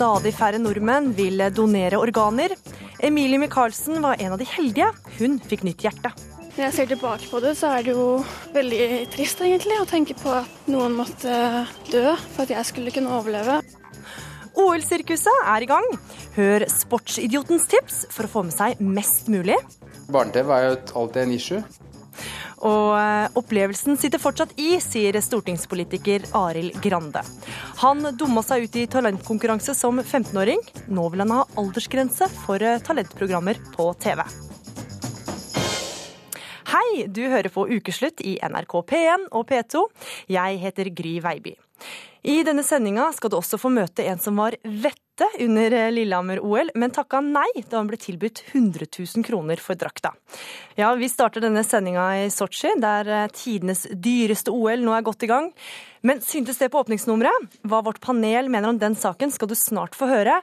Stadig færre nordmenn vil donere organer. Emilie Michaelsen var en av de heldige. Hun fikk nytt hjerte. Når jeg ser tilbake på det, så er det jo veldig trist egentlig å tenke på at noen måtte dø for at jeg skulle kunne overleve. OL-sirkuset er i gang. Hør sportsidiotens tips for å få med seg mest mulig. Barne-TV er jo alltid en issue. Og eh, opplevelsen sitter fortsatt i, sier stortingspolitiker Arild Grande. Han dumma seg ut i talentkonkurranse som 15-åring. Nå vil han ha aldersgrense for eh, talentprogrammer på TV. Hei, du hører på Ukeslutt i NRK P1 og P2. Jeg heter Gry Veiby. I denne sendinga skal du også få møte en som var vette under Lillehammer-OL, men takka nei da han ble tilbudt 100 000 kroner for drakta. Ja, vi starter denne sendinga i Sotsji, der tidenes dyreste OL nå er godt i gang. Men syntes det på åpningsnummeret? Hva vårt panel mener om den saken, skal du snart få høre.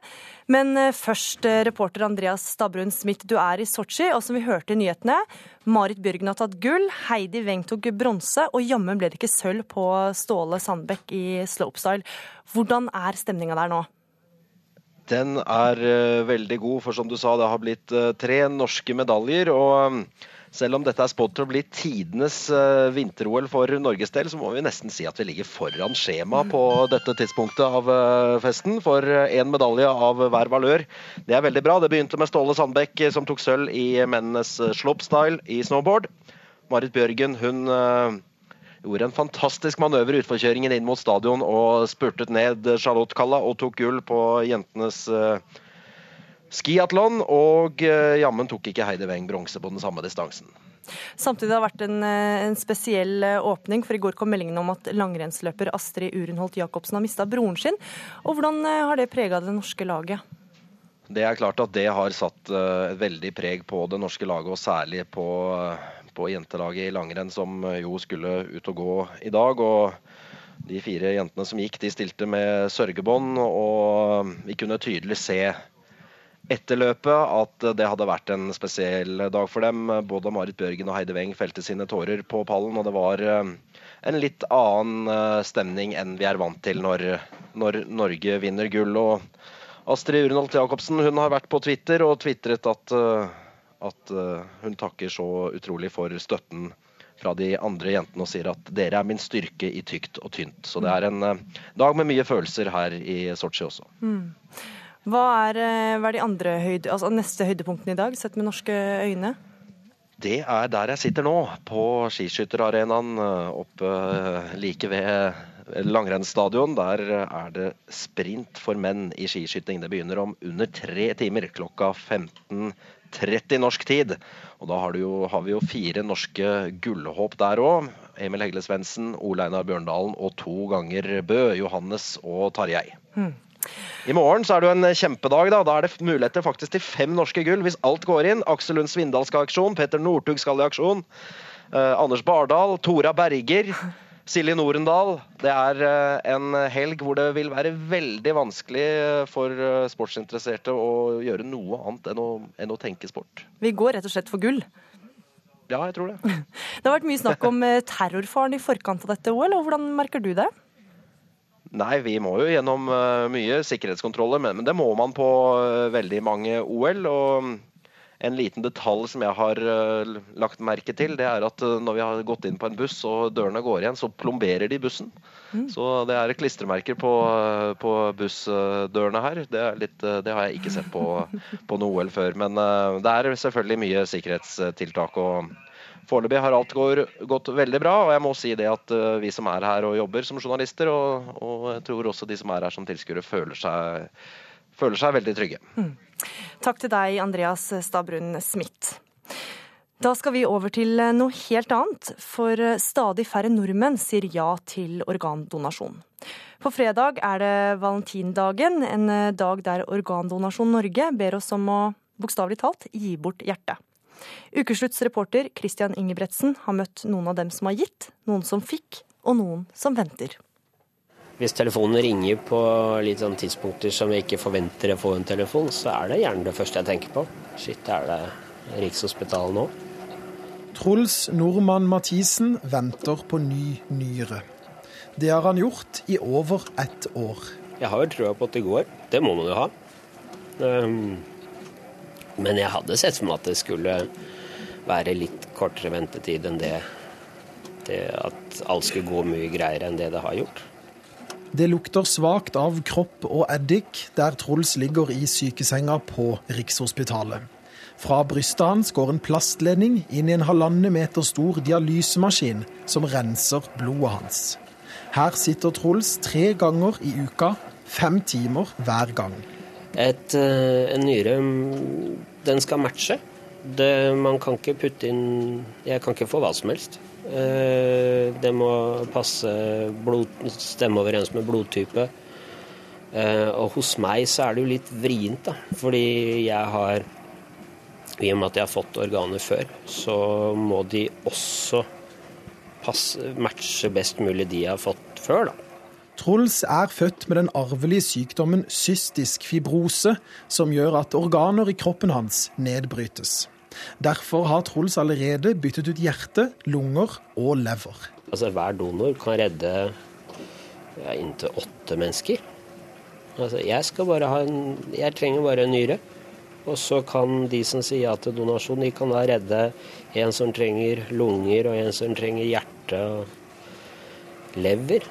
Men eh, først, eh, reporter Andreas Stabrun Smith, du er i Sotsji, og som vi hørte i nyhetene, Marit Bjørgen har tatt gull, Heidi Weng tok bronse, og jammen ble det ikke sølv på Ståle Sandbekk i slopestyle. Hvordan er stemninga der nå? Den er uh, veldig god, for som du sa, det har blitt uh, tre norske medaljer. og um, selv om dette er spådd til å bli tidenes vinter-OL for Norges del, så må vi nesten si at vi ligger foran skjema på dette tidspunktet av festen. For én medalje av hver valør. Det er veldig bra. Det begynte med Ståle Sandbekk, som tok sølv i mennenes slopestyle i snowboard. Marit Bjørgen hun gjorde en fantastisk manøver utforkjøringen inn mot stadion og spurtet ned Charlotte-Kalla og tok gull på jentenes uh, skiatlon. Og uh, jammen tok ikke Heidi Weng bronse på den samme distansen. Samtidig har det vært en, eh, en, spesiell åpning, for i går kom meldingen om at langrennsløper Astrid Urenholt Jacobsen har mista broren sin. Og Hvordan har det prega det norske laget? Det er klart at det har satt et veldig preg på det norske laget, og særlig på på jentelaget i langrenn som eh, jo skulle ut og gå i dag. og De fire jentene som gikk, de stilte med sørgebånd, og vi kunne tydelig se etter løpet at det hadde vært en spesiell dag for dem. Både Marit Bjørgen og Heide Weng felte sine tårer på pallen, og det var eh, en litt annen eh, stemning enn vi er vant til når, når Norge vinner gull. Og Astrid Urnholt Jacobsen hun har vært på Twitter og tvitret at at eh, hun takker så utrolig for støtten fra de andre jentene og sier at dere er min styrke i tykt og tynt. Så det er en eh, dag med mye følelser her i Sotsji også. Mm. Hva, er, eh, hva er, de andre høyde, altså neste høydepunktene i dag, sett med norske øyne? Det er der jeg sitter nå, på skiskytterarenaen oppe like ved langrennsstadion. Der er det sprint for menn i skiskyting. Det begynner om under tre timer, klokka 15.00 30 norsk tid. Og da har, jo, har vi jo fire norske gullhåp der òg. Emil Hegle Svendsen, Ole Einar Bjørndalen og to ganger Bø, Johannes og Tarjei. Mm. I morgen så er det jo en kjempedag. Da Da er det muligheter faktisk til fem norske gull hvis alt går inn. Aksel Lund Svindal skal i aksjon, Petter Northug skal i aksjon. Eh, Anders Bardal, Tora Berger. Silje Norendal, det er eh, en helg hvor det vil være veldig vanskelig eh, for eh, sportsinteresserte å gjøre noe annet enn å, enn å tenke sport. Vi går rett og slett for gull? Ja, jeg tror det. Det har vært mye snakk om terrorfaren i forkant av dette OL, og hvordan merker du det? Nei, vi må jo gjennom mye sikkerhetskontroller, men det må man på veldig mange OL. og en liten detalj som jeg har uh, lagt merke til, det er at uh, når vi har gått inn på en buss og dørene går igjen, så plomberer de bussen. Mm. Så det er klistremerker på, uh, på bussdørene her. Det, litt, det, har jeg ikke sett på, på noe OL før. Men det er selvfølgelig mye sikkerhetstiltak. og Foreløpig har alt går, gått veldig bra, og jeg må si det at vi som er her og jobber som journalister, og, og jeg tror også de som er her som tilskuere, føler seg, føler seg veldig trygge. Mm. Takk til deg, Andreas Stabrun Smith. Da skal vi over til noe helt annet, for stadig færre nordmenn sier ja til organdonasjon. På fredag er det valentindagen, en dag der Organdonasjon Norge ber oss om å bokstavelig talt gi bort hjertet. Ukeslutts reporter Christian Ingebretsen har møtt noen av dem som har gitt, noen som fikk, og noen som venter. Hvis telefonen ringer på litt sånn tidspunkter som jeg ikke forventer å få en telefon, så er det gjerne det første jeg tenker på. Shit, er det Rikshospitalet nå? Truls Nordmann Mathisen venter på ny nyre. Det har han gjort i over ett år. Jeg har jo trua på at det går. Det må man jo ha. Um, men jeg hadde sett for meg at det skulle være litt kortere ventetid enn det, det at alt skulle gå mye greiere enn det det har gjort. Det lukter svakt av kropp og eddik der Truls ligger i sykesenga på Rikshospitalet. Fra brystet hans går en plastledning inn i en halvannen meter stor dialysemaskin som renser blodet hans. Her sitter Truls tre ganger i uka, fem timer hver gang. Et, eh, en nyre den skal matche. Det, man kan ikke putte inn Jeg kan ikke få hva som helst. Eh, det må passe blod, stemme overens med blodtype. Eh, og hos meg så er det jo litt vrient, da. Fordi jeg har I og med at jeg har fått organer før, så må de også passe, matche best mulig de jeg har fått før, da. Truls er født med den arvelige sykdommen cystisk fibrose, som gjør at organer i kroppen hans nedbrytes. Derfor har Truls allerede byttet ut hjerte, lunger og lever. Altså Hver donor kan redde ja, inntil åtte mennesker. Altså, jeg, skal bare ha en, jeg trenger bare en nyre. Og så kan de som sier ja til donasjon, de kan da redde en som trenger lunger, og en som trenger hjerte og lever.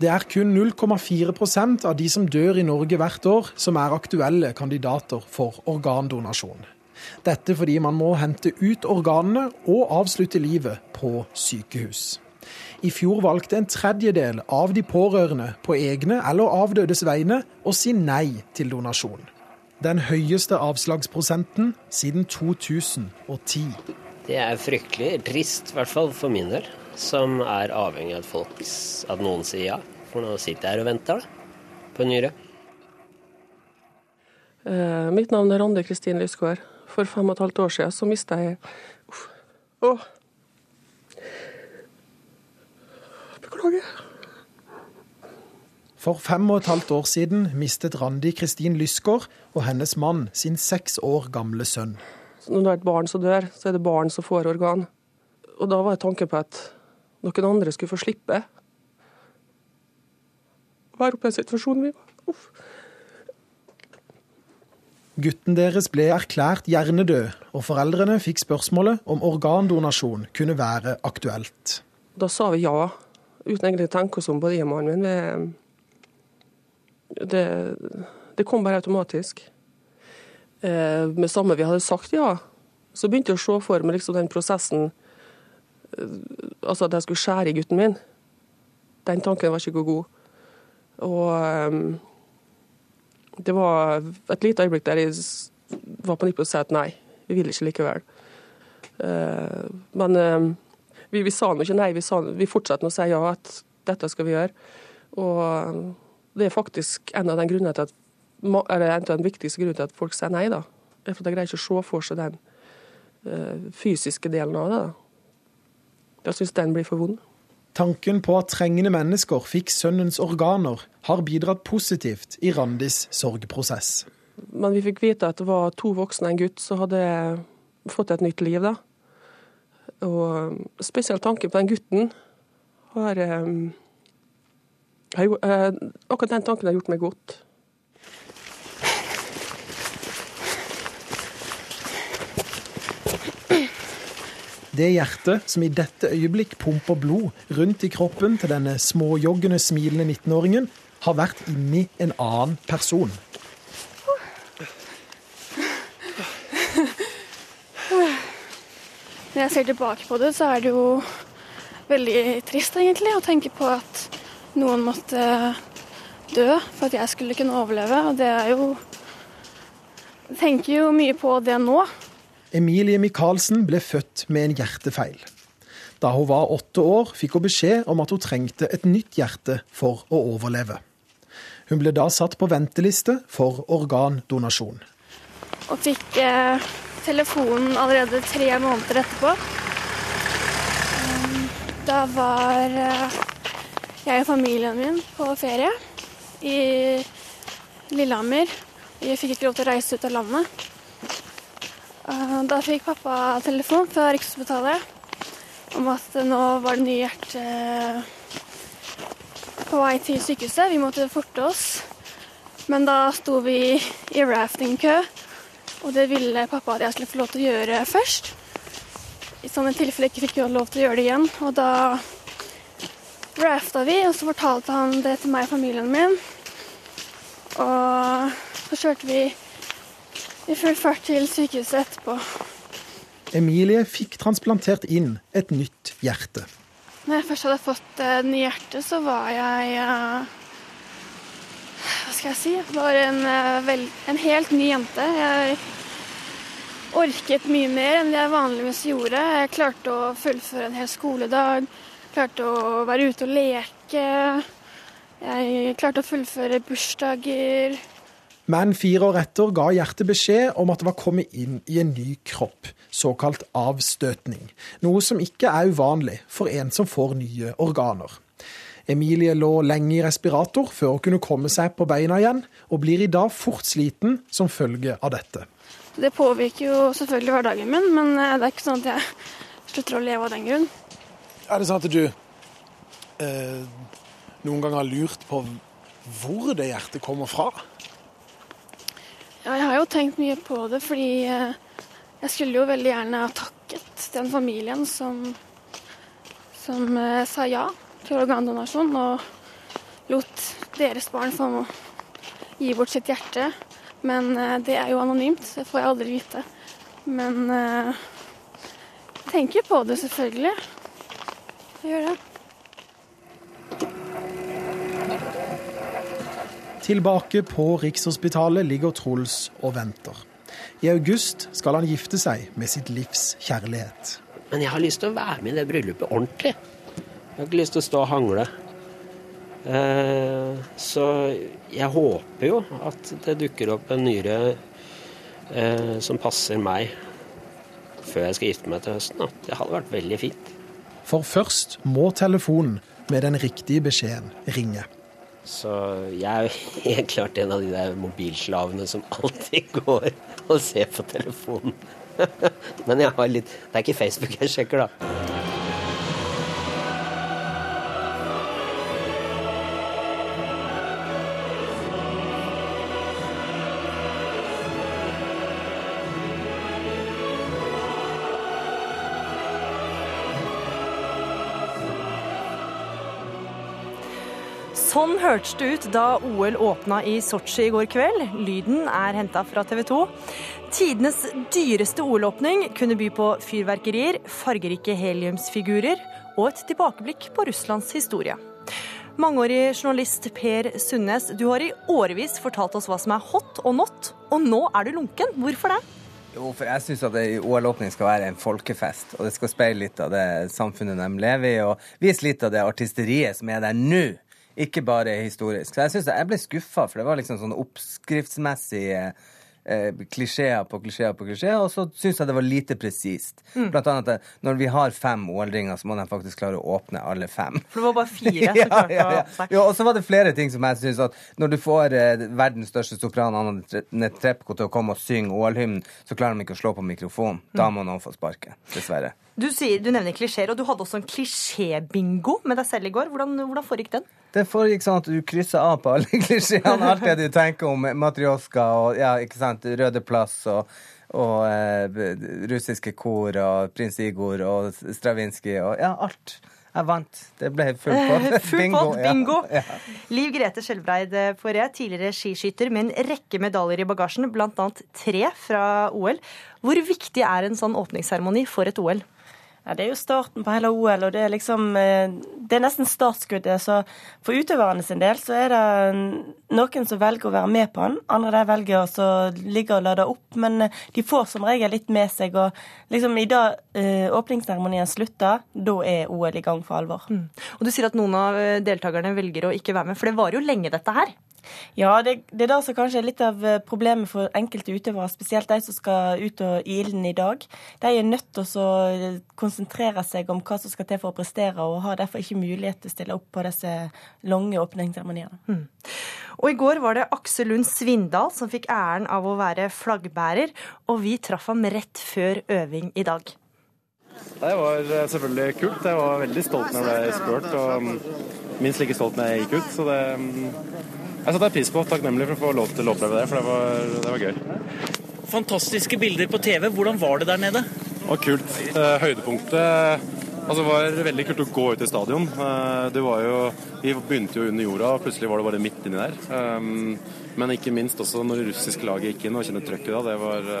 Det er kun 0,4% av de som dør i Norge hvert år, som er aktuelle kandidater for organdonasjon. Dette fordi man må hente ut organene og avslutte livet på sykehus. I fjor valgte en tredjedel av de pårørende på egne eller avdødes vegne å si nei til donasjon den høyeste avslagsprosenten siden 2010. Det er fryktelig trist, i hvert fall for min del, som er avhengig av at, folk, at noen sier ja. For nå sitter jeg her og venter da, på en nyre. Uh, mitt navn er Rande Kristin Lysgaard. For fem og et halvt år siden så mista jeg Uff. Åh. Beklager. For fem og et halvt år siden mistet Randi Kristin Lysgård og hennes mann sin seks år gamle sønn. Når det er et barn som dør, så er det barn som får organ. Og da var tanken på at noen andre skulle få slippe å være oppe i situasjonen situasjon vi var. Uff. Gutten deres ble erklært hjernedød, og foreldrene fikk spørsmålet om organdonasjon kunne være aktuelt. Da sa vi ja, uten egentlig å tenke oss om, både det, mannen min det, det kom bare automatisk. Eh, med samme vi hadde sagt ja, så begynte jeg å se for meg liksom den prosessen eh, Altså at jeg skulle skjære i gutten min. Den tanken var ikke god. Og eh, det var et lite øyeblikk der jeg var på nippet til å si at nei, vi vil ikke likevel. Eh, men eh, vi, vi, sa nå ikke nei, vi, sa, vi fortsatte å si ja, at dette skal vi gjøre. Og det er faktisk en av, at, en av den viktigste grunnen til at folk sier nei. da. For de greier ikke å se for seg den fysiske delen av det. da. Jeg syns den blir for vond. Tanken på at trengende mennesker fikk sønnens organer, har bidratt positivt i Randis sorgprosess. Men vi fikk vite at det var to voksne og en gutt som hadde fått et nytt liv. da. Og spesielt tanken på den gutten har um, Eh, akkurat den tanken har gjort meg godt. Det hjertet som i dette øyeblikk pumper blod rundt i kroppen til denne småjoggende, smilende 19-åringen, har vært inni en annen person. Når jeg ser tilbake på det, så er det jo veldig trist egentlig å tenke på at noen måtte dø for at jeg skulle kunne overleve. Og det er jo Jeg tenker jo mye på det nå. Emilie Michaelsen ble født med en hjertefeil. Da hun var åtte år, fikk hun beskjed om at hun trengte et nytt hjerte for å overleve. Hun ble da satt på venteliste for organdonasjon. Og fikk eh, telefonen allerede tre måneder etterpå. Da var eh, jeg og familien min på ferie i Lillehammer. Jeg fikk ikke lov til å reise ut av landet. Eh, da fikk pappa telefon fra Rikshospitalet om at nå var det nye hjerte på vei til sykehuset. Vi måtte forte oss. Men da sto vi i raftingkø, og det ville pappa at jeg skulle få lov til å gjøre først. I sånne tilfeller ikke fikk lov til å gjøre det igjen. Og da rafta vi, og så fortalte han det til meg og familien min. Og så kjørte vi i full fart til sykehuset etterpå. Emilie fikk transplantert inn et nytt hjerte. Når jeg først hadde fått uh, ny hjerte, så var jeg uh, Hva skal jeg si? Var en, vel, en helt ny jente. Jeg orket mye mer enn jeg vanligvis gjorde. Jeg klarte å fullføre en hel skoledag. Klarte å være ute og leke. Jeg klarte å fullføre bursdager. Men fire år etter ga hjertet beskjed om at det var kommet inn i en ny kropp, såkalt avstøtning. Noe som ikke er uvanlig for en som får nye organer. Emilie lå lenge i respirator før hun kunne komme seg på beina igjen, og blir i dag fort sliten som følge av dette. Det påvirker jo selvfølgelig hverdagen min, men eh, det er ikke sånn at jeg slutter å leve av den grunn. Er det sånn at du eh, noen gang har lurt på hvor det hjertet kommer fra? Ja, jeg har jo tenkt mye på det, fordi eh, jeg skulle jo veldig gjerne ha takket den familien som, som eh, sa ja til organdonasjon, og lot deres barn få gi bort sitt hjerte. Men eh, det er jo anonymt, det får jeg aldri vite. Men jeg tenker på det, selvfølgelig. Jeg gjør det. Tilbake på Rikshospitalet ligger Truls og venter. I august skal han gifte seg med sitt livs kjærlighet. Men jeg har lyst til å være med i det bryllupet ordentlig. Jeg har ikke lyst til å stå og hangle. Eh, så jeg håper jo at det dukker opp en nyre eh, som passer meg før jeg skal gifte meg til høsten. Det hadde vært veldig fint. For først må telefonen med den riktige beskjeden ringe. Så jeg er jo helt klart en av de der mobilslavene som alltid går og ser på telefonen. Men jeg har litt Det er ikke Facebook jeg sjekker, da. Sånn hørtes det ut da OL åpna i Sotsji i går kveld. Lyden er henta fra TV 2. Tidenes dyreste OL-åpning kunne by på fyrverkerier, fargerike heliumsfigurer og et tilbakeblikk på Russlands historie. Mangeårig journalist Per Sundnes, du har i årevis fortalt oss hva som er hot og not, og nå er du lunken. Hvorfor det? Jo, for jeg syns at OL-åpning skal være en folkefest, og det skal speile litt av det samfunnet de lever i, og vise litt av det artisteriet som er der nå ikke bare historisk. Så jeg, synes jeg ble skuffa, for det var liksom sånn oppskriftsmessige eh, klisjeer på klisjeer på klisjeer, og så syns jeg det var lite presist. Mm. Blant annet at når vi har fem OL-ringer, så må de faktisk klare å åpne alle fem. For det var bare fire som klarte ja, ja, ja. ja, Og så var det flere ting som jeg syns at når du får eh, verdens største sopran, Anna Netrebko, til å komme og synge OL-hymnen, så klarer de ikke å slå på mikrofonen. Da mm. må noen få sparket. Dessverre. Du, sier, du nevner klisjeer, og du hadde også en klisjébingo med deg selv i går. Hvordan, hvordan foregikk den? Det foregikk sånn at du krysser av på alle klisjeene. Alt det du tenker om matrioska og ja, ikke sant, Røde Plass og, og eh, russiske kor og prins Igor og Stravinskij og ja, alt. Jeg vant. Det ble full pott. full bingo. Pott, bingo. Ja. Ja. Liv Grete Skjelbreid Foré, tidligere skiskytter med en rekke medaljer i bagasjen, bl.a. tre fra OL. Hvor viktig er en sånn åpningsseremoni for et OL? Ja, Det er jo starten på hele OL, og det er liksom eh, Det er nesten startskuddet. Så for utøverne sin del så er det noen som velger å være med på den. Andre de velger å ligge og lade opp, men eh, de får som regel litt med seg. Og liksom i dag eh, åpningsseremonien slutter, da er OL i gang for alvor. Mm. Og du sier at noen av deltakerne velger å ikke være med, for det varer jo lenge, dette her? Ja, det, det er det som kanskje er litt av eh, problemet for enkelte utøvere, spesielt de som skal ut og i ilden i dag. De er nødt til å konsentrere seg om hva som skal til for å prestere, og har derfor ikke mulighet til å stille opp på disse lange åpningsseremoniene. Mm. Og i går var det Aksel Lund Svindal som fikk æren av å være flaggbærer, og vi traff ham rett før øving i dag. Det var eh, selvfølgelig kult. Jeg var veldig stolt når jeg ble spurt. og minst like stolt når jeg gikk ut. Så det mm, jeg satte pris på. Takknemlig for å få lov til å oppleve det, for det var, det var gøy. Fantastiske bilder på TV. Hvordan var det der nede? Det var kult. Eh, høydepunktet Altså, det var veldig kult å gå ut i stadion. Eh, det var jo, Vi begynte jo under jorda, og plutselig var det bare midt inni der. Men ikke minst også når det russiske laget gikk inn og kjente trøkket da. Det var,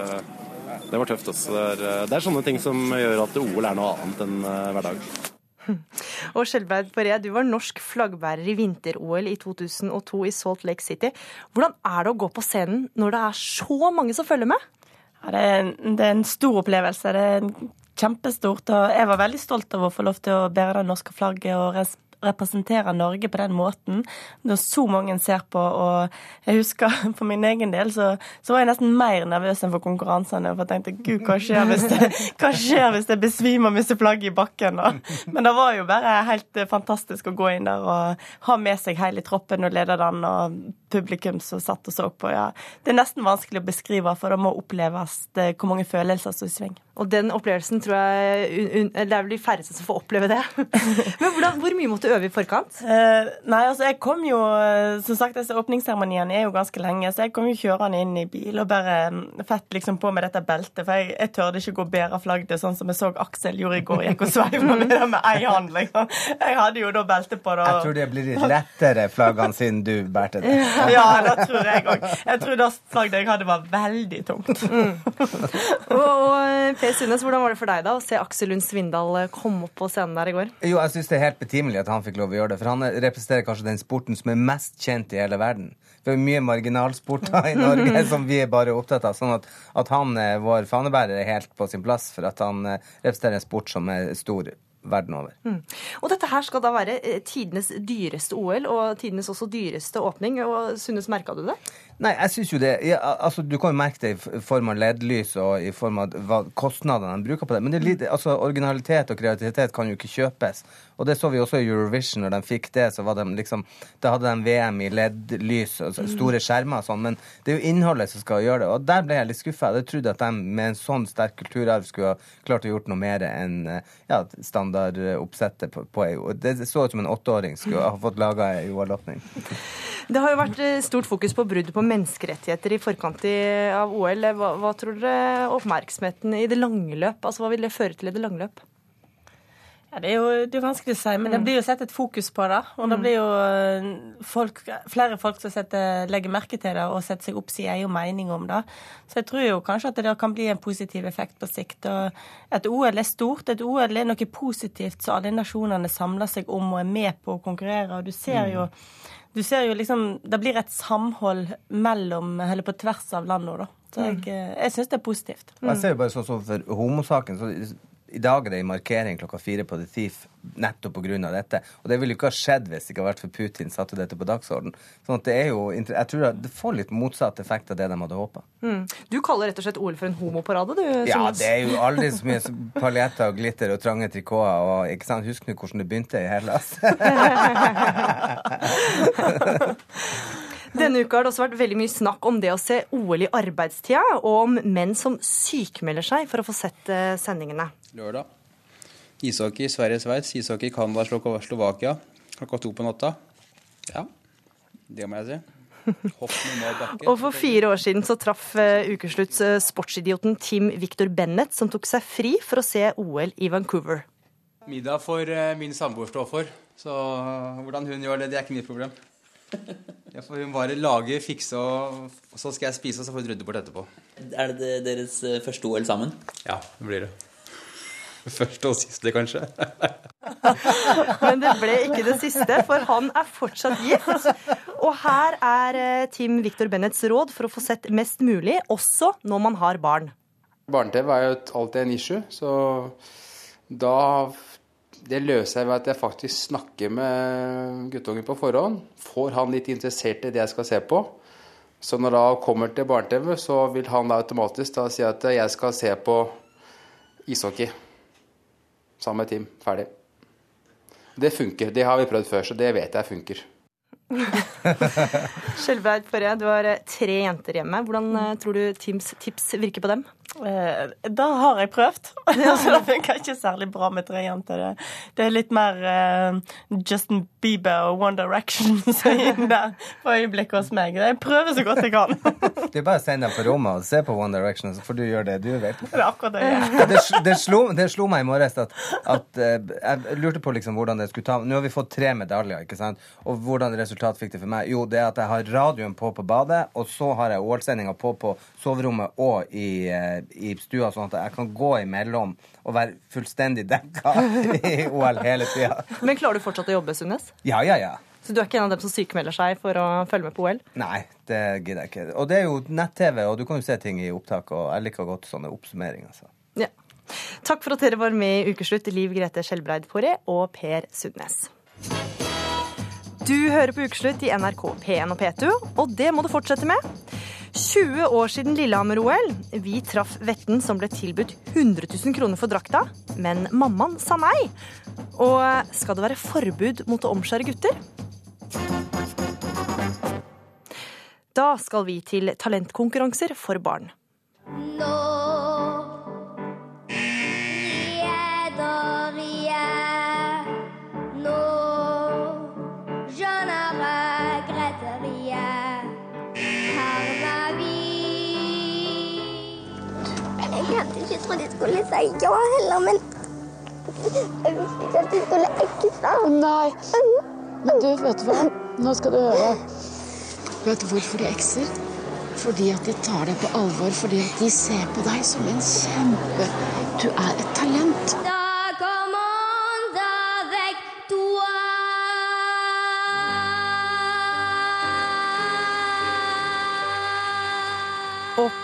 det var tøft. også. Det er, det er sånne ting som gjør at OL er noe annet enn hver dag. Og Skjelbreid Paré, du var norsk flaggbærer i vinter-OL i 2002 i Salt Lake City. Hvordan er det å gå på scenen når det er så mange som følger med? Ja, det, er en, det, er en, stor opplevelse. Det er kjempestort. Og jeg var veldig stolt av å få lov til å bære det norske flagget og representere Norge på den måten. Når så mange ser på. Og jeg husker for min egen del så, så var jeg nesten mer nervøs enn for konkurransene. For jeg tenkte gud, hva skjer hvis det, skjer hvis jeg besvimer og mister flagget i bakken? Da? Men det var jo bare helt fantastisk å gå inn der og ha med seg hele troppen og lede den. og publikum som satt og så på. Ja. Det er nesten vanskelig å beskrive, for det må oppleves det, hvor mange følelser som er i sving. Og den opplevelsen tror jeg Det er vel de færreste som får oppleve det. Men hvordan, hvor mye måtte du øve i forkant? Eh, nei, altså jeg kom jo Som sagt, disse åpningsseremoniene er jo ganske lenge, så jeg kom jo kjørende inn i bil og bare mm, fett liksom på med dette beltet. For jeg, jeg tørde ikke gå bedre bære flagget sånn som jeg så Aksel gjorde i går. Gikk og sveiva med det med ei hånd, liksom. Jeg hadde jo da belte på det. Jeg tror det blir litt lettere flaggene siden du bærte det. Ja, det tror jeg òg. Jeg tror det flagget jeg hadde, var veldig tungt. Mm. og, og Per Sundnes, hvordan var det for deg da å se Aksel Lund Svindal eh, komme opp på scenen der i går? Jo, jeg syns det er helt betimelig at han fikk lov å gjøre det. For han representerer kanskje den sporten som er mest kjent i hele verden. Det er mye marginalsporter i Norge som vi er bare opptatt av. Sånn at, at han, eh, vår fanebærer, er helt på sin plass for at han eh, representerer en sport som er stor verden over. Mm. Og dette her skal da være tidenes dyreste OL, og tidenes også dyreste åpning. og Sunnes, merka du det? Nei, jeg syns jo det. Ja, altså, du kan jo merke det i form av LED-lys og i form av hva kostnadene de bruker på det. Men det litt, altså, originalitet og kreativitet kan jo ikke kjøpes. Og det så vi også i Eurovision. Når de fikk det, så var de liksom Da hadde de VM i LED-lys og mm. store skjermer og sånn. Men det er jo innholdet som skal gjøre det. Og der ble jeg litt skuffa. Jeg trodde at de med en sånn sterk kulturarv skulle ha klart å gjort noe mer enn ja, standardoppsettet på, på EU. Det så ut som en åtteåring skulle ha fått laga ei OL-åpning. Det har jo vært eh, stort fokus på bruddet på menneskerettigheter i forkant av OL. Hva, hva tror dere oppmerksomheten i det lange løp? Altså, hva vil det føre til i det lange løp? Ja, det er jo det er vanskelig å si, men det mm. blir jo sett et fokus på det. Og det mm. blir jo eh, folk, flere folk som setter, legger merke til det og setter seg opp sin egen mening om det. Så jeg tror jo kanskje at det kan bli en positiv effekt på sikt. Og et OL er stort. Et OL er noe positivt så alle nasjonene samler seg om og er med på å konkurrere. Og du ser jo mm du ser jo liksom Det blir et samhold mellom, eller på tvers av landene, da. Så jeg, mm. jeg syns det er positivt. Mm. Jeg ser jo bare sånn som for homosaken. så i dag er det en markering klokka fire på The Thief nettopp pga. dette. Og det ville ikke ha skjedd hvis det ikke hadde vært for Putin satte dette på dagsorden. Sånn at det er jo, jeg tror det får litt motsatt effekt av det de hadde håpa. Mm. Du kaller rett og slett OL for en homoparade, du? Ja, det er jo aldri så mye paljetter og glitter og trange trikoter. Og, ikke sant? Husk nå hvordan det begynte i Hellas. Denne uka har det også vært veldig mye snakk om det å se OL i arbeidstida, og om menn som sykmelder seg for å få sett eh, sendingene. Lørdag. Ishockey Sverige-Sveits, ishockey Canada-Slovakia klokka to på natta. Ja, det må jeg si. og for fire år siden så traff uh, ukeslutts uh, sportsidioten Tim Victor Bennett, som tok seg fri for å se OL i Vancouver. Middag for uh, min samboer stå for, så hvordan hun gjør det, det er ikke mitt problem. Ja, for hun bare lage, fikse, og, så skal jeg spise, og så får hun rydde bort etterpå. Er det deres eh, første OL sammen? Ja, det blir det. Første og siste, kanskje. Men det ble ikke det siste, for han er fortsatt gift. Og her er eh, Tim Victor Bennets råd for å få sett mest mulig, også når man har barn. Barne-TV er jo alltid en issue, så da det løser jeg ved at jeg faktisk snakker med guttungen på forhånd. Får han litt interessert i det jeg skal se på. Så når han kommer til barne-TV, så vil han da automatisk da si at jeg skal se på ishockey sammen med Team. Ferdig. Det funker. Det har vi prøvd før, så det vet jeg funker. Skjelbreid Forre, du har tre jenter hjemme. Hvordan eh, tror du Teams tips virker på dem? Eh, Det har jeg prøvd. Altså, det funker ikke særlig bra med tre jenter. Det, det er litt mer eh, Justin Bieber og One Direction som er inn der for øyeblikket hos meg. Jeg prøver så godt jeg kan. Det er bare å sende deg på rommet og se på One Direction, så får du gjøre det du vet. Det er akkurat det jeg gjør. Det, det, slo, det slo meg i morges at, at eh, jeg lurte på liksom hvordan det skulle ta Nå har vi fått tre medaljer, ikke sant? Og hvordan resultat fikk det for meg? Jo, det er at jeg har radioen på på badet, og så har jeg OL-sendinga på på soverommet og i, eh, i stua, sånn at jeg kan gå imellom og være fullstendig dekka i OL hele tida. Men klarer du fortsatt å jobbe, Sundnes? Ja, ja, ja. Så du er ikke en av dem som sykemelder seg for å følge med på OL? Nei, det gidder jeg ikke. Og det er jo nett-TV, og du kan jo se ting i opptak, og jeg liker godt sånne oppsummeringer. Så. Ja. Takk for at dere var med i Ukeslutt, Liv Grete Skjelbreid Poré og Per Sundnes. Du hører på Ukeslutt i NRK P1 og P2, og det må du fortsette med. 20 år siden Lillehammer-OL. Vi traff Vetten som ble tilbudt 100 000 kroner for drakta, men mammaen sa nei. Og skal det være forbud mot å omskjære gutter? Da skal vi til talentkonkurranser for barn. Jeg hadde de skulle si ja heller, men jeg visste ikke at de skulle ekse. Nei. Men du, vet du hva? Nå skal du høre. Vet du hvorfor de ekser? Fordi at de tar deg på alvor. Fordi at de ser på deg som en kjempe Du er et talent.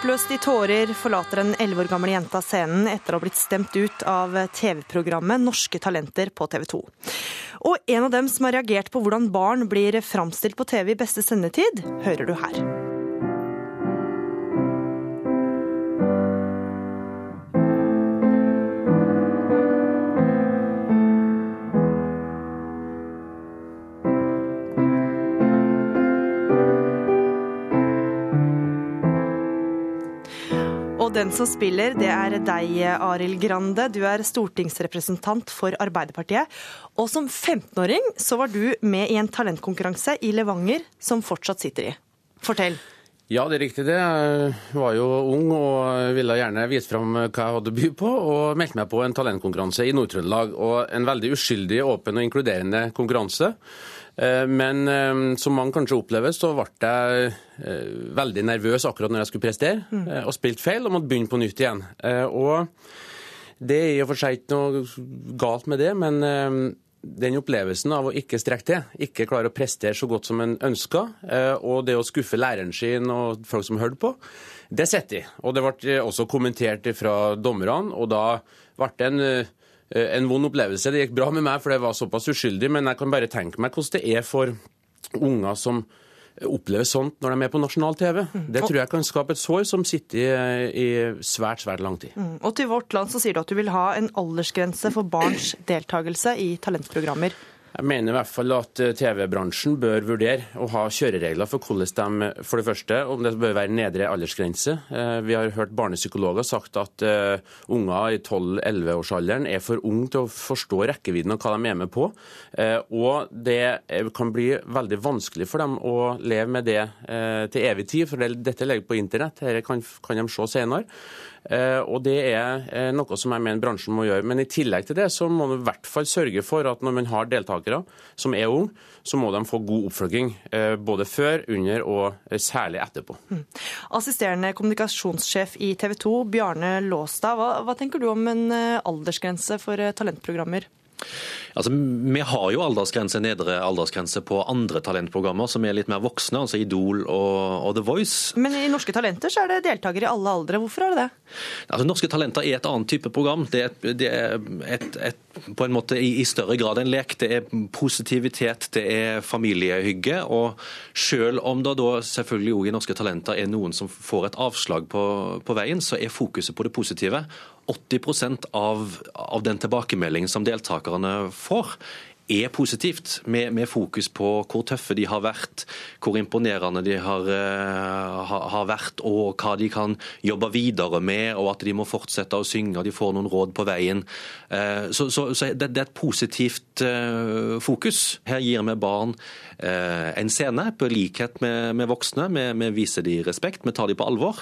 Oppløst i tårer forlater en 11 år gammel jente scenen etter å ha blitt stemt ut av TV-programmet Norske talenter på TV 2. Og en av dem som har reagert på hvordan barn blir framstilt på TV i beste sendetid, hører du her. Den som spiller, det er deg, Arild Grande. Du er stortingsrepresentant for Arbeiderpartiet. Og som 15-åring så var du med i en talentkonkurranse i Levanger som fortsatt sitter i. Fortell. Ja, det er riktig det. Jeg var jo ung og ville gjerne vise fram hva jeg hadde å by på, og meldte meg på en talentkonkurranse i Nord-Trøndelag. Og en veldig uskyldig, åpen og inkluderende konkurranse. Eh, Men eh, som mange kanskje opplever, så ble jeg eh, veldig nervøs akkurat når jeg skulle prestere, mm. og spilte feil og måtte begynne på nytt igjen. Og det er i og for seg ikke noe galt med det, men den opplevelsen av å ikke strekke til, ikke klare å prestere så godt som en ønska, og det å skuffe læreren sin og folk som hørte på, det sitter i. Og det ble også kommentert fra dommerne, og da ble det en, en vond opplevelse. Det gikk bra med meg, for det var såpass uskyldig, men jeg kan bare tenke meg hvordan det er for unger som opplever sånt når de er på nasjonal TV. Det tror jeg kan skape et sår som sitter i, i svært, svært lang tid. Mm. Og til Vårt Land så sier du at du vil ha en aldersgrense for barns deltakelse i talentprogrammer. Jeg mener i hvert fall at eh, TV-bransjen bør vurdere å ha kjøreregler for hvordan de For det første, om det bør være nedre aldersgrense. Eh, Vi har hørt barnepsykologer sagt at eh, unger i 12-11-årsalderen er for unge til å forstå rekkevidden av hva de er med på. Eh, Og det eh, kan bli veldig vanskelig for dem å leve med det eh, til evig tid, for dette ligger på internett. Dette kan de se senere. Eh, Og det er eh, noe som jeg mener bransjen må gjøre. Men i tillegg til det så må man i hvert fall sørge for at når man har deltakere som er unge, så må de få god oppfølging eh, både før, under og særlig etterpå. Assisterende kommunikasjonssjef i TV 2, Bjarne Låstad. Hva, hva tenker du om en aldersgrense for talentprogrammer? Altså, Vi har jo aldersgrense, nedre aldersgrense på andre talentprogrammer som er litt mer voksne, altså Idol og, og The Voice. Men i Norske Talenter så er det deltakere i alle aldre. Hvorfor er det det? Altså, Norske Talenter er et annet type program. Det er, et, det er et, et, på en måte i, i større grad en lek. Det er positivitet, det er familiehygge. Og selv om det da selvfølgelig også i Norske Talenter er noen som får et avslag på, på veien, så er fokuset på det positive. 80% av, av den tilbakemeldingen som deltakerne får, er positivt, med, med, fokus på hvor tøffe de har vært, hvor imponerende de har, uh, har, vært, og hva de kan jobbe videre med, og at de må fortsette å synge og de får noen råd på veien. Uh, så, så, så det, det, er et positivt uh, fokus. Her gir vi barn en scene på likhet med, med voksne. Vi, viser dem respekt, vi tar dem på alvor.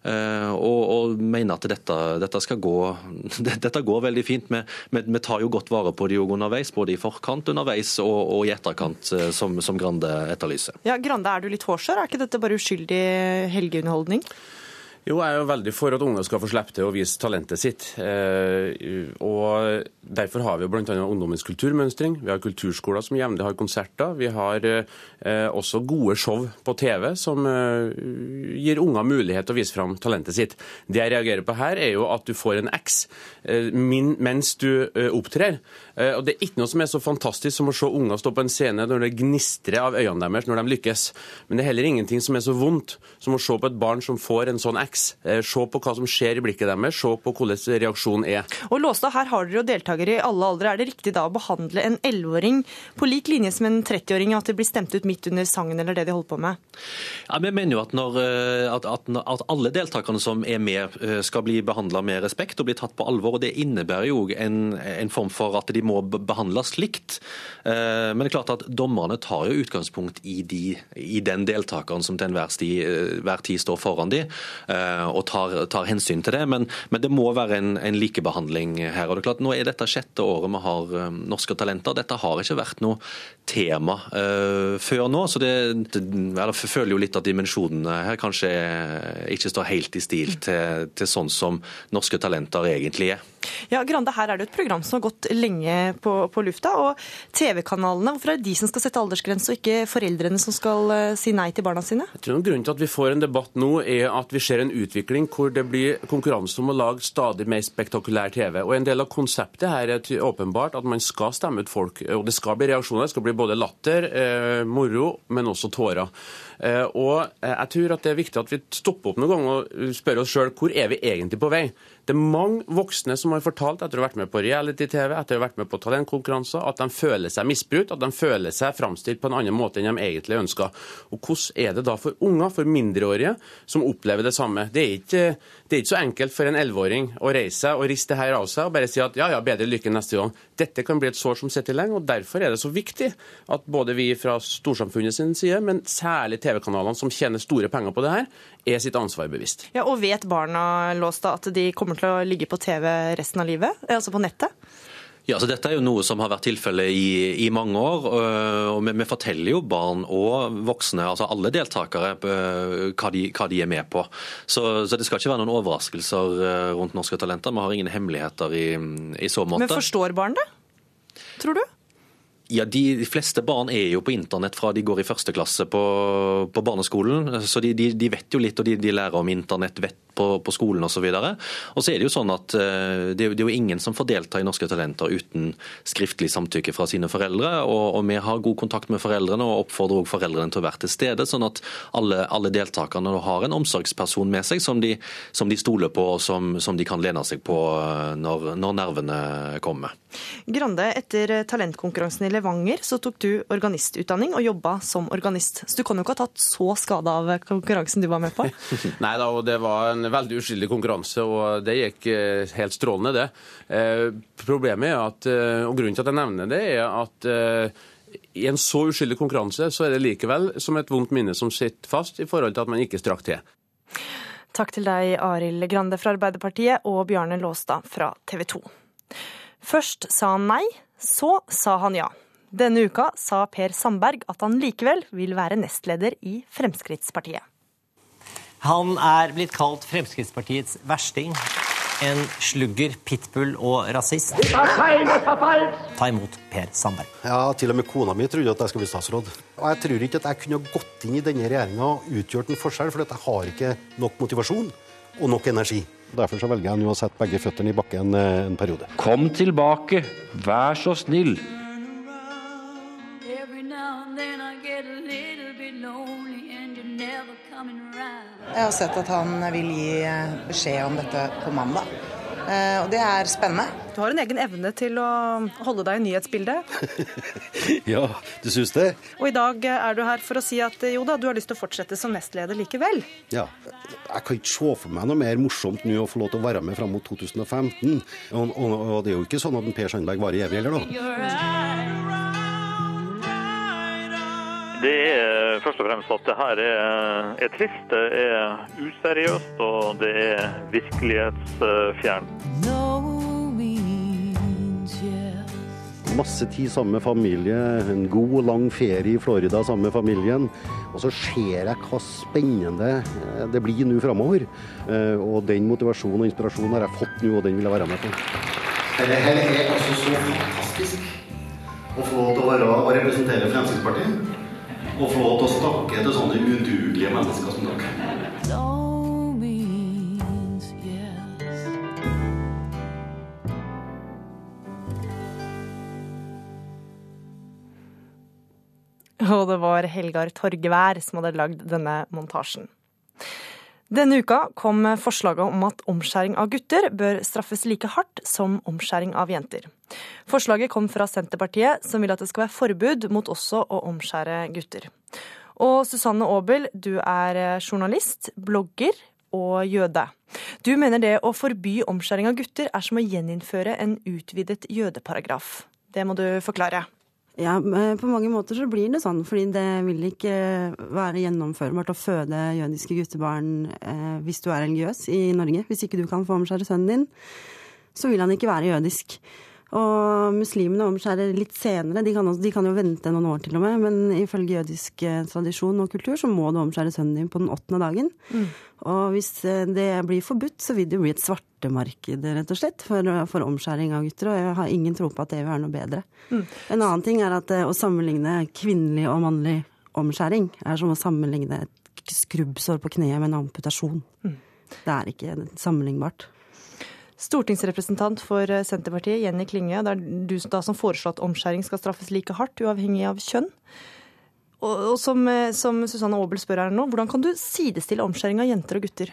Eh, og, og mener at dette, dette, skal gå dette går veldig fint. Vi, tar jo godt vare på de underveis, både i forkant, underveis og, og i etterkant, eh, som, som, Grande etterlyser. Ja, Grande, er du litt hårsår? Er ikke dette bare uskyldig helgeunderholdning? Jo, jeg er jo veldig for at unger skal få slippe til å vise talentet sitt. Eh, og Derfor har vi bl.a. ungdommens kulturmønstring. Vi har kulturskoler som jevnlig har konserter. Vi har eh, også gode show på TV som eh, gir unger mulighet til å vise fram talentet sitt. Det jeg reagerer på her, er jo at du får en X mens du opptrer. Og Det er ikke noe som er så fantastisk som å se unger stå på en scene når det gnistrer av øynene deres når de lykkes. Men det er heller ingenting som er så vondt som å se på et barn som får en sånn X. Eh, se på hva som skjer i blikket deres, se på hvordan reaksjonen er. Og Låstad, her har dere jo deltakere i alle aldre. Er det riktig da å behandle en 11-åring på lik linje som en 30-åring, at de blir stemt ut midt under sangen eller det de holder på med? Ja, Vi mener jo at, når, eh, at, at, at alle deltakerne som er med, eh, skal bli behandla med respekt og bli tatt på alvor. og Det innebærer jo en, en form for at de må behandles likt. Men det er klart at dommerne tar jo utgangspunkt i, de, i den deltakeren som til enhver tid, tid står foran de. Eh, og tar, tar, hensyn til det. Men, men det må være en, en, likebehandling her. og det er klart Nå er dette sjette året vi har norske talenter. Dette har ikke vært noe tema før nå. så det, det føler jo litt at dimensjonene her kanskje ikke står helt i stil til, til sånn som norske talenter egentlig er. Ja, Grande, Her er det et program som har gått lenge på, på lufta. og TV-kanalene, Hvorfor er det de som skal sette aldersgrense, og ikke foreldrene som skal uh, si nei til barna sine? Jeg tror Grunnen til at vi får en debatt nå, er at vi ser en utvikling hvor det blir konkurranse om å lage stadig mer spektakulær TV. Og En del av konseptet her er åpenbart at man skal stemme ut folk. og Det skal bli reaksjoner. Det skal bli både latter, eh, moro, men også tårer. Eh, og eh, jeg tror at det er viktig at vi stopper opp noen ganger og spør oss sjøl hvor er vi egentlig på vei. Det er mange voksne som har fortalt etter å ha vært med på reality-TV, etter å ha vært med på talentkonkurranser, at de føler seg misbrukt, at de føler seg framstilt på en annen måte enn de egentlig ønsker. Og Hvordan er det da for unger, for mindreårige, som opplever det samme? Det er ikke, det er ikke så enkelt for en elleveåring å reise seg og riste her av seg og bare si at ja, ja, bedre lykke neste gang. Dette kan bli et sår som sitter lenge, og derfor er det så viktig at både vi fra storsamfunnet sin side, men særlig TV-kanalene som tjener store penger på det her, er sitt ansvar bevisst. Ja, Og vet barna Låstad at de kommer til å ligge på TV resten av livet, altså på nettet? Ja, så Dette er jo noe som har vært tilfellet i, i, mange år. og vi, vi, forteller jo barn og voksne, altså alle deltakere, hva de, hva de er med på. Så, så, det skal ikke være noen overraskelser rundt Norske Talenter. Vi har ingen hemmeligheter i, i så måte. Men forstår barn det, tror du? Ja, de, fleste barn er jo på internett fra de går i første klasse på, på barneskolen. Så de, de, de, vet jo litt, og de, lærer om internett, vet på, på skolen osv. Og, og så er det jo sånn at det, det, er jo ingen som får delta i Norske Talenter uten skriftlig samtykke fra sine foreldre. Og, og vi har god kontakt med foreldrene og oppfordrer også foreldrene til å være til stede, sånn at alle, alle deltakerne har en omsorgsperson med seg som de, som stoler på og som, som, de kan lene seg på eh, når, når nervene kommer. Grande, etter talentkonkurransen i Levanger så tok du organistutdanning og jobba som organist. Så du kan jo ikke ha tatt så skade av konkurransen du var med på? Nei da, og det var en veldig uskyldig konkurranse, og det gikk eh, helt strålende, det. Eh, problemet er at, eh, og grunnen til at jeg nevner det, er at i en så uskyldig konkurranse, så er det likevel som et vondt minne som sitter fast i forhold til at man ikke strakk til. Takk til deg, Arild Grande fra Arbeiderpartiet og Bjarne Låstad fra TV 2. Først sa han nei, så sa han ja. Denne uka sa Per Sandberg at han likevel vil være nestleder i Fremskrittspartiet. Han er blitt kalt Fremskrittspartiets versting. En slugger, pitbull og rasist. Ta imot Per Sandberg. Ja, Til og med kona mi trodde at jeg skulle bli statsråd. Og Jeg tror ikke at jeg kunne gått inn i denne regjeringa og utgjort en forskjell, for jeg har ikke nok motivasjon og nok energi. Derfor så velger jeg nå å sette begge føttene i bakken eh, en periode. Kom tilbake, vær så snill. Jeg har sett at han vil gi beskjed om dette på mandag. Eh, Og det er spennende. Du har en egen evne til å holde deg i nyhetsbildet. Ja, du syns det? Og i dag er du her for å si at jo da, du har lyst til å fortsette som nestleder likevel. Ja. Jeg kan ikke se for meg noe mer morsomt nå å få lov til å være med fram mot 2015. Og, og, og det er jo ikke sånn at Per Sandberg varer evig heller, da. Det er først og fremst at det her er, er trist, det er useriøst og det er virkelighetsfjernt. Masse tid sammen med familie, en god og lang ferie i Florida sammen med familien. Og så ser jeg hva spennende eh, det blir nå framover. Eh, Og den motivasjonen og inspirasjonen har jeg fått nå, og den vil jeg være med på. Dette her er altså så fantastisk. Å få lov til å være og representere Fremskrittspartiet. Og få lov til å snakke til sånne udugelige mennesker som dere. Og det var Helgar Torgevær som hadde lagd denne montasjen. Denne uka kom forslaget om at omskjæring av gutter bør straffes like hardt som omskjæring av jenter. Forslaget kom fra Senterpartiet, som vil at det skal være forbud mot også å omskjære gutter. Og Susanne Aabel, du er journalist, blogger og jøde. Du mener det å forby omskjæring av gutter er som å gjeninnføre en utvidet jødeparagraf. Det må du forklare. Ja, på mange måter så blir det sånn, fordi det vil ikke være gjennomførbart å føde jødiske guttebarn eh, hvis du er religiøs i Norge. Hvis ikke du kan få omskjære sønnen din, så vil han ikke være jødisk. Og muslimene omskjærer litt senere, de kan, også, de kan jo vente noen år til og med, men ifølge jødisk eh, tradisjon og kultur så må du omskjære sønnen din på den åttende dagen. Mm. Og hvis eh, det blir forbudt, så vil det bli et svartemarked, rett og slett, for, for omskjæring av gutter. Og jeg har ingen tro på at det vil være noe bedre. Mm. En annen ting er at eh, å sammenligne kvinnelig og mannlig omskjæring er som å sammenligne et skrubbsår på kneet med en amputasjon. Mm. Det er ikke sammenlignbart. Stortingsrepresentant for eh, Senterpartiet, Jenny Klinge. Det er du da som foreslår at omskjæring skal straffes like hardt, uavhengig av kjønn. Og, og som, eh, som Susanne Aabel spør her nå, hvordan kan du sidestille omskjæring av jenter og gutter?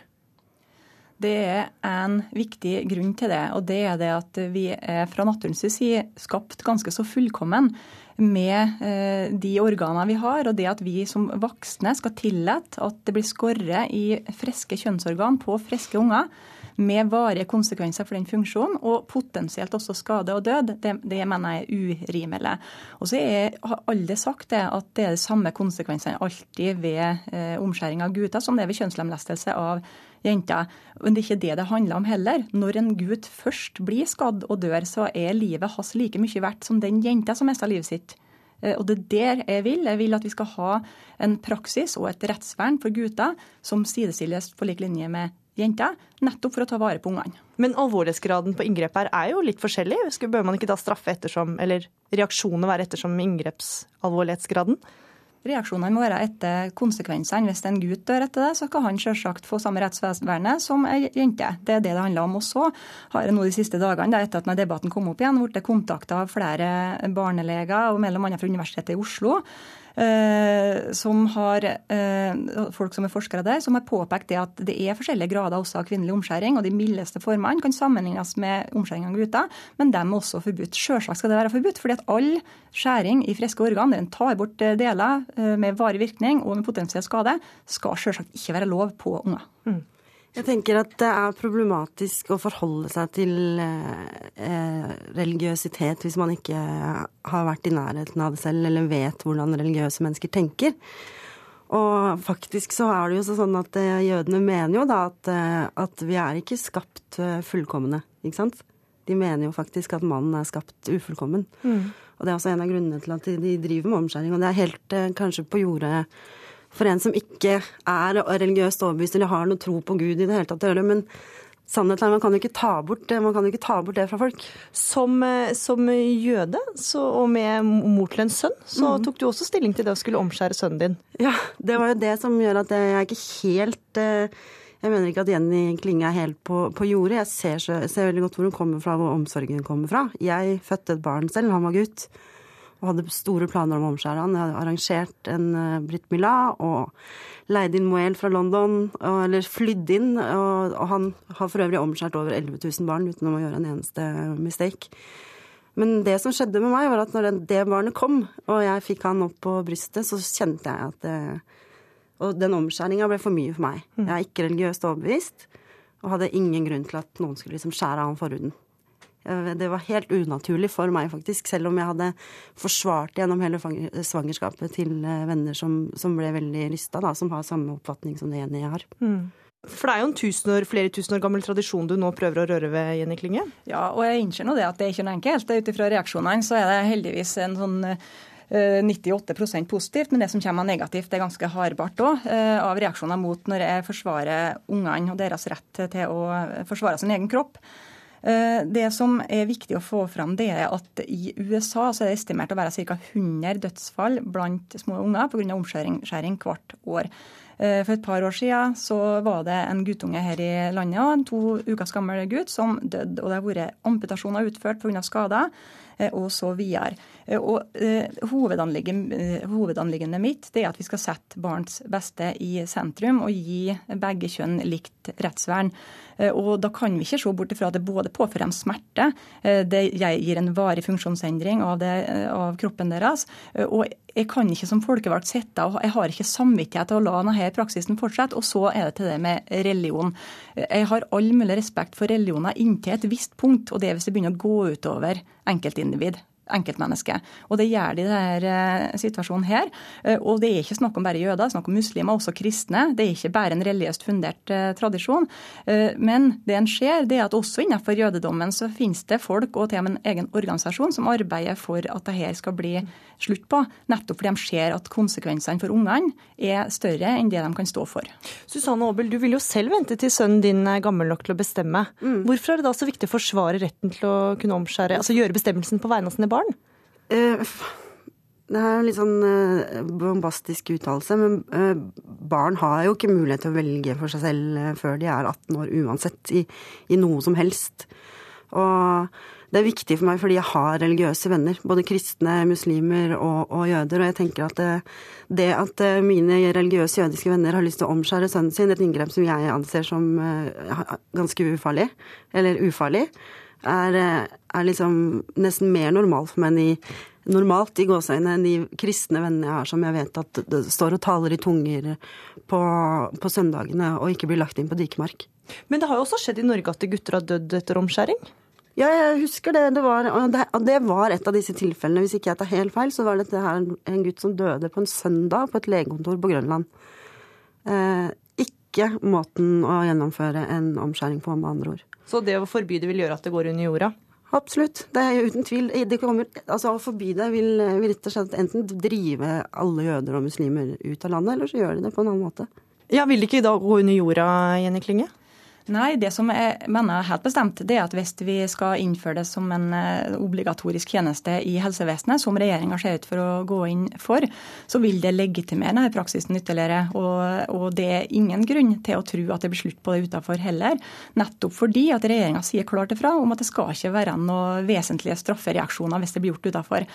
Det er en viktig grunn til det, og det er det at vi er fra naturens side skapt ganske så fullkommen med eh, de organene vi har, og det at vi som voksne skal tillate at det blir skåret i friske kjønnsorgan på friske unger, med varige konsekvenser for den funksjonen, og potensielt også skade og død, det, det mener jeg er urimelig. Og så har alle sagt det at det er de samme konsekvensene alltid ved eh, omskjæring av gutter som det er ved kjønnslemlestelse av jenter. Men det er ikke det det handler om heller. Når en gutt først blir skadd og dør, så er livet hans like mye verdt som den jenta som mista livet sitt. Eh, Og det er der jeg vil. Jeg vil at vi skal ha en praksis og et rettsvern for gutter som sidestilles på lik linje med jenter, nettopp for å ta vare på ungene. Men alvorlighetsgraden på inngrep her er jo litt forskjellig. Bør man ikke da straffe ettersom, eller reaksjonene være ettersom inngrepsalvorlighetsgraden? Reaksjonene må være etter konsekvensene. Hvis en gutt dør etter det, så kan han selvsagt få samme rettsvernet som ei jente. Det er det det handler om. Og så har jeg nå de siste dagene, da, etter at denne debatten kom opp igjen, blitt kontakta av flere barneleger, og mellom annet fra Universitetet i Oslo, som har, eh, folk som er forskere der, som har påpekt det at det er forskjellige grader også av kvinnelig omskjæring, og de mildeste formene kan sammenlignes med omskjæring av gutter, men de er også forbudt. Selvsagt skal det være forbudt, fordi at all skjæring i friske organ, der en tar bort eh, deler eh, med varig virkning og med potensiell skade, skal selvsagt ikke være lov på unger. Jeg tenker at det er problematisk å forholde seg til eh, religiøsitet hvis man ikke har vært i nærheten av det selv, eller vet hvordan religiøse mennesker tenker. Og faktisk så er det jo sånn at eh, jødene mener jo da at, eh, at vi er ikke skapt eh, fullkomne, ikke sant? De mener jo faktisk at mannen er skapt ufullkommen. Og det er også en av grunnene til at de, driver med omskjæring. Og det er helt kanskje på jordet for en som ikke er religiøst overbevist eller har noe tro på Gud i det hele tatt å gjøre. Men sannheten er man kan jo ikke ta bort det, man kan jo ikke ta bort det fra folk. Som, eh, som jøde så, og med mor til en sønn, så mm. tok du også stilling til det å skulle omskjære sønnen din. Ja, det var jo det som gjør at jeg er ikke helt eh, Jeg mener ikke at Jenny Klinge er helt på, på jordet. Jeg ser, ser veldig godt hvor hun kommer fra, hvor omsorgen kommer fra. Jeg fødte et barn selv, han var gutt. Og hadde store planer om å omskjære han. Jeg hadde arrangert en uh, Britt Mila og leid inn Moel fra London, og, eller flydd inn. Og, og, han har for øvrig omskjært over 11 000 barn uten å gjøre en eneste mistake. Men det som skjedde med meg, var at når det barnet kom, og jeg fikk han opp på brystet, så kjente jeg at det, Og den omskjæringa ble for mye for meg. Jeg er ikke religiøst overbevist, og hadde ingen grunn til at noen skulle liksom skjære av forhuden. Det var helt unaturlig for meg, faktisk, selv om jeg hadde forsvart gjennom hele svangerskapet til eh, venner som, som ble veldig rysta, som har samme oppfatning som det Jenny har. Mm. For det er jo en tusen år, flere tusen år gammel tradisjon du nå prøver å røre ved, Jenny Klinge? Ja, og jeg innser nå det at det er ikke noe enkelt. Ut ifra reaksjonene så er det heldigvis en sånn 98 eh, positivt, men det som kommer negativt, er ganske hardbart òg, eh, av reaksjoner mot når jeg forsvarer ungene og deres rett til å forsvare sin egen kropp. Eh, det som er viktig å få fram, det er at i USA så er det estimert å være ca. 100 dødsfall blant små unger pga. omskjæring hvert år. Eh, for et par år siden så var det en guttunge her i landet, en to ukers gammel gutt, som døde. Og det har vært amputasjoner utført pga. skader, eh, og så videre. Og Hovedanliggendet mitt det er at vi skal sette barns beste i sentrum og gi begge kjønn likt rettsvern. Eh, og Da kan vi ikke se bort ifra at det både påfører dem smerte, eh, det gir en varig funksjonsendring av, det, eh, av kroppen deres. og jeg kan ikke som folkevalgt sitte og jeg har ikke samvittighet til å la denne praksisen fortsette. Og så er det til det med religion. Jeg har all mulig respekt for religioner inntil et visst punkt, og det er hvis det begynner å gå utover enkeltindivid enkeltmenneske. Og det gjør de i denne eh, situasjonen her. Eh, og det er ikke snakk om bare jøder, det er snakk om muslimer, også kristne. Det er ikke bare en religiøst fundert eh, tradisjon. Men det en ser, det er at også innenfor jødedommen så finnes det folk og til og med en egen organisasjon som arbeider for at det her skal bli slutt på. Nettopp fordi de ser at konsekvensene for ungene er større enn det de kan stå for. Susanne Aabel, du vil jo selv vente til sønnen din er gammel nok til å bestemme. Mm. Hvorfor er det da så viktig å forsvare retten til å kunne omskjære, altså gjøre bestemmelsen på vegne av sine barn? Barn? Uh, det er en litt sånn uh, bombastisk uttalelse, men uh, barn har jo ikke mulighet til å velge for seg selv før de er 18 år uansett, i, i, noe som helst. Og det er viktig for meg fordi jeg har religiøse venner, både kristne, muslimer og, og jøder. Og jeg tenker at det, det, at mine religiøse jødiske venner har lyst til å omskjære sønnen sin, et inngrep som jeg anser som ganske ufarlig, eller ufarlig, er, er liksom nesten mer normal for meg enn i normalt i gåseøynene enn de kristne vennene jeg har som jeg vet at det står og taler i tunger på, på søndagene og ikke blir lagt inn på dikemark. Men det har jo også skjedd i Norge at gutter har dødd etter omskjæring? Ja, jeg husker det. Det var, det, det var, et av disse tilfellene. Hvis ikke jeg tar helt feil, så var dette her en gutt som døde på en søndag på et legekontor på Grønland. Eh, ikke måten å gjennomføre en omskjæring på, med andre ord. Så det å forby det vil gjøre at det går under jorda? Absolutt. Det er uten tvil. Kommer, altså Å forby det vil, vil rett og slett enten drive alle jøder og muslimer ut av landet, eller så gjør de det på en annen måte. Ja, Vil det ikke da gå under jorda, Jenny Klinge? Nei, det som jeg mener helt bestemt, det er at hvis vi skal innføre det som en eh, obligatorisk tjeneste i helsevesenet, som regjeringa ser ut for å gå inn for, så vil det legitimere denne praksisen ytterligere. Og, og, det er ingen grunn til å tro at det blir slutt på det utenfor heller. Nettopp fordi at regjeringa sier klart ifra om at det skal ikke være noen vesentlige straffereaksjoner hvis det blir gjort utenfor.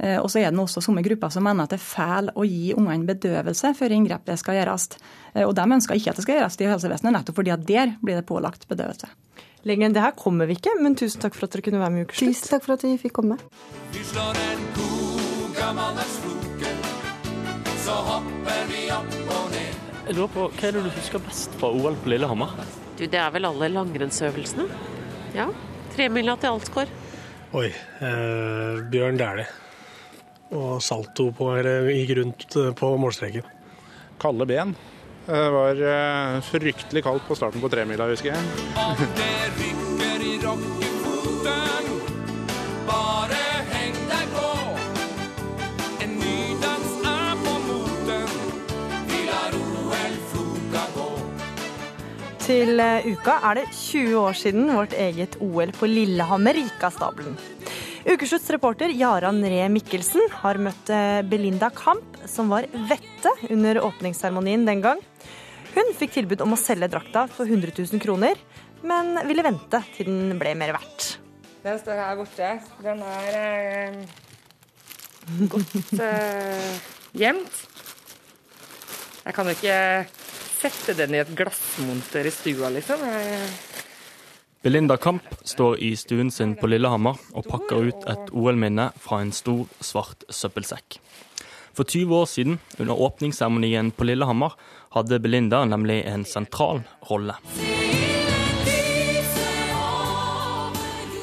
Eh, og så er det også somme grupper som mener at det er feil å gi ungene bedøvelse før inngrepet skal gjøres. Eh, og de ønsker ikke at det skal gjøres i helsevesenet, nettopp fordi at der blir det pålagt bedøvelse. Lenger enn det her kommer vi ikke, men tusen takk for at dere kunne være med i Ukeslutt. Tusen takk for at vi fikk komme. Vi slår en god gammel er så hopper vi opp og ned. Jeg lurer på, Hva er det du husker best fra OL på Lillehammer? Du, Det er vel alle langrennsøvelsene. Ja. Tremila til Alsgaard. Oi. Eh, Bjørn Dæhlie og salto på, gikk rundt eh, på målstreken. Kalde ben. Det var eh, fryktelig kaldt på starten på tremila, husker jeg. Om det rykker i rockefoten, bare heng deg på. En ny dans er på moten, vi lar OL-floka gå. Til eh, uka er det 20 år siden vårt eget OL på Lillehammer gikk av stabelen. Ukeslutts reporter Jaran Ree Mikkelsen har møtt eh, Belinda Kamp, som var vette under åpningsseremonien den gang. Hun fikk tilbud om å selge drakta for 100 000 kroner, men ville vente til den ble mer verdt. Den står her borte. Den er Godt eh, gjemt. Jeg kan jo ikke sette den i et glassmonter i stua, liksom. Jeg, Belinda Kamp står i stuen sin på Lillehammer og pakker ut et OL-minne fra en stor, svart søppelsekk. For 20 år siden, under åpningsseremonien på Lillehammer, hadde Belinda nemlig en sentral rolle.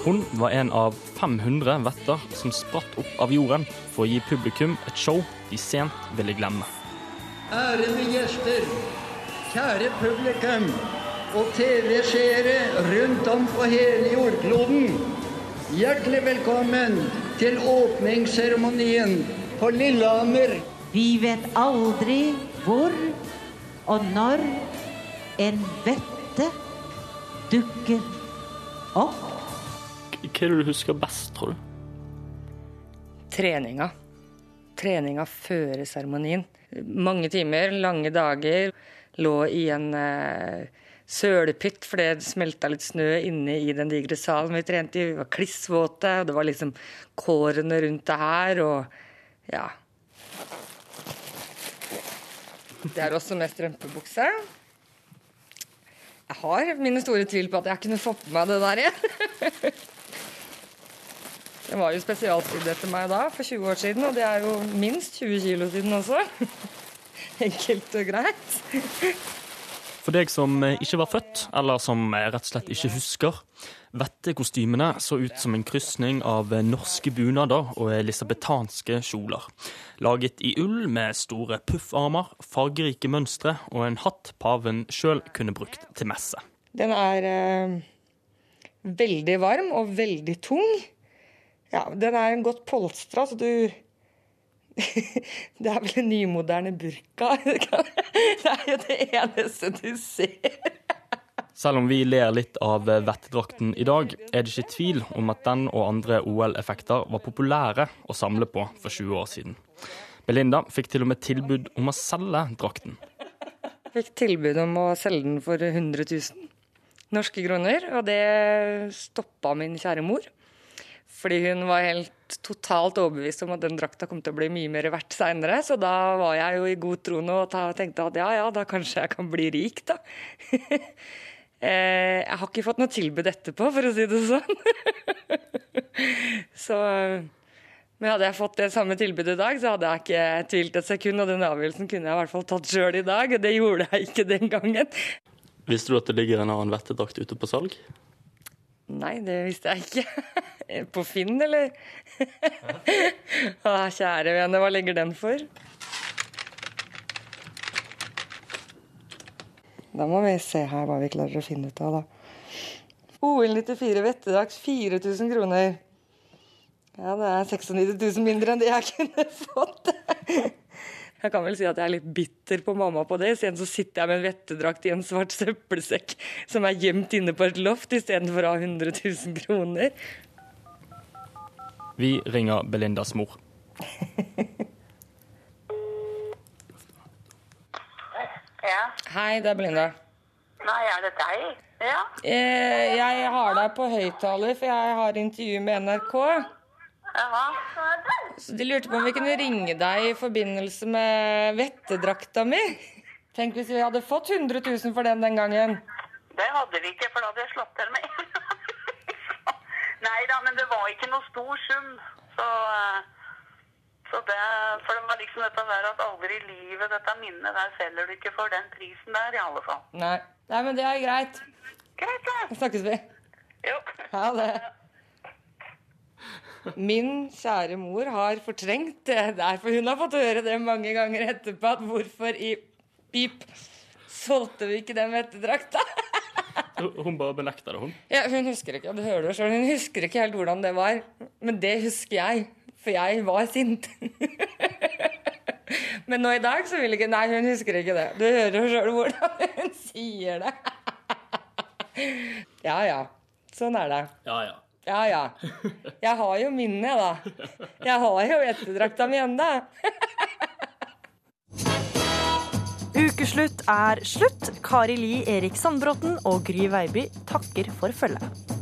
Hun var en av 500 vetter som spratt opp av jorden for å gi publikum et show de sent ville glemme. Ærede gjester, kjære publikum og TV-seere rundt om på hele jordkloden. Hjertelig velkommen til åpningsseremonien på Lillehammer. Vi vet aldri hvor og når en vette dukker opp. Hva er det du husker best, tror du? treninga. Treninga før seremonien. Mange timer, lange dager. Lå i en eh, sølepytt, for det smelta litt snø inne i den digre salen vi trente i. Vi var klissvåte, og det var liksom kårene rundt det her, og ja. Det er også med strømpebukse. Jeg har mine store tvil på at jeg kunne fått på meg det der igjen. Det var jo spesialsydd etter meg da, for 20 år siden, og det er jo minst 20 kilo siden også. Enkelt og greit. For deg som eh, ikke var født, eller som eh, rett og slett ikke husker. Vettekostymene så ut som en krysning av eh, norske bunader og elisabetanske kjoler. Laget i ull med store puffarmer, fargerike mønstre og en hatt paven sjøl kunne brukt til messe. Den er eh, veldig varm og veldig tung. Ja, den er godt polstra, så du Det er vel en nymoderne burka. Det er jo det eneste du ser. Selv om vi ler litt av vettedrakten i dag, er det ikke tvil om at den og andre OL-effekter var populære å samle på for 20 år siden. Belinda fikk til og med tilbud om å selge drakten. Jeg fikk tilbud om å selge den for 100 000 norske kroner, og det stoppa min kjære mor. Fordi hun var helt totalt overbevist om at den drakta kom til å bli mye mer verdt seinere. Så da var jeg jo i god tro nå og tenkte at ja ja, da kanskje jeg kan bli rik, da. Eh, jeg har ikke fått noe tilbud etterpå, for å si det sånn. Så Men hadde jeg fått det samme tilbudet i dag, så hadde jeg ikke tvilt et sekund. Og den avgjørelsen kunne jeg i hvert fall tatt sjøl i dag, og det gjorde jeg ikke den gangen. Visste du at det ligger en annen vettedrakt ute på salg? Nei, det visste jeg ikke. På Finn, eller? Å, kjære vene, hva ligger den for? Da må vi se her hva vi klarer å finne ut av, da. OL 94 vettedags 4000 kroner. Ja, det er 96 000 mindre enn det jeg kunne fått. Jeg kan vel si at jeg er litt bitter på mamma på det. Isteden så sitter jeg med en vettedrakt i en svart søppelsekk som er gjemt inne på et loft, istedenfor å ha 100 000 kroner. Vi ringer Belindas mor. Ja. Hei, det er Belinda. Nei, er det deg? Ja. Eh, jeg har deg på høyttaler, for jeg har intervju med NRK. Så De lurte på om vi kunne ringe deg i forbindelse med vettedrakta mi. Tenk hvis vi hadde fått 100 000 for den den gangen. Det hadde vi ikke, for da hadde jeg slått til med. Nei da, men det var ikke noe stor sum. Så, eh, så det, for det var liksom dette der at aldri i livet, dette minnet der selger du ikke for den prisen der, i alle fall. Nei. Nei, men det er greit. Greit, da. Da snakkes vi. Jo. Ha det. Min kjære mor har fortrengt det der, for hun har fått høre det mange ganger etterpå, at hvorfor i pip solgte vi ikke den vettedrakta? Hun bare benekter det, hun. Ja, hun husker ikke, du hører det sjøl. hun husker ikke helt hvordan det var. Men det husker jeg, for jeg var sint. Men nå i dag så vil ikke Nei, hun husker ikke det. Du hører jo sjøl hvordan hun sier det. Ja ja. Sånn er det. Ja, ja. Ja ja. Jeg har jo minnet, da. Jeg har jo etterdrakta mi ennå. Ukeslutt er slutt. Kari Li Erik Sandbråten og Gry Veiby takker for følget.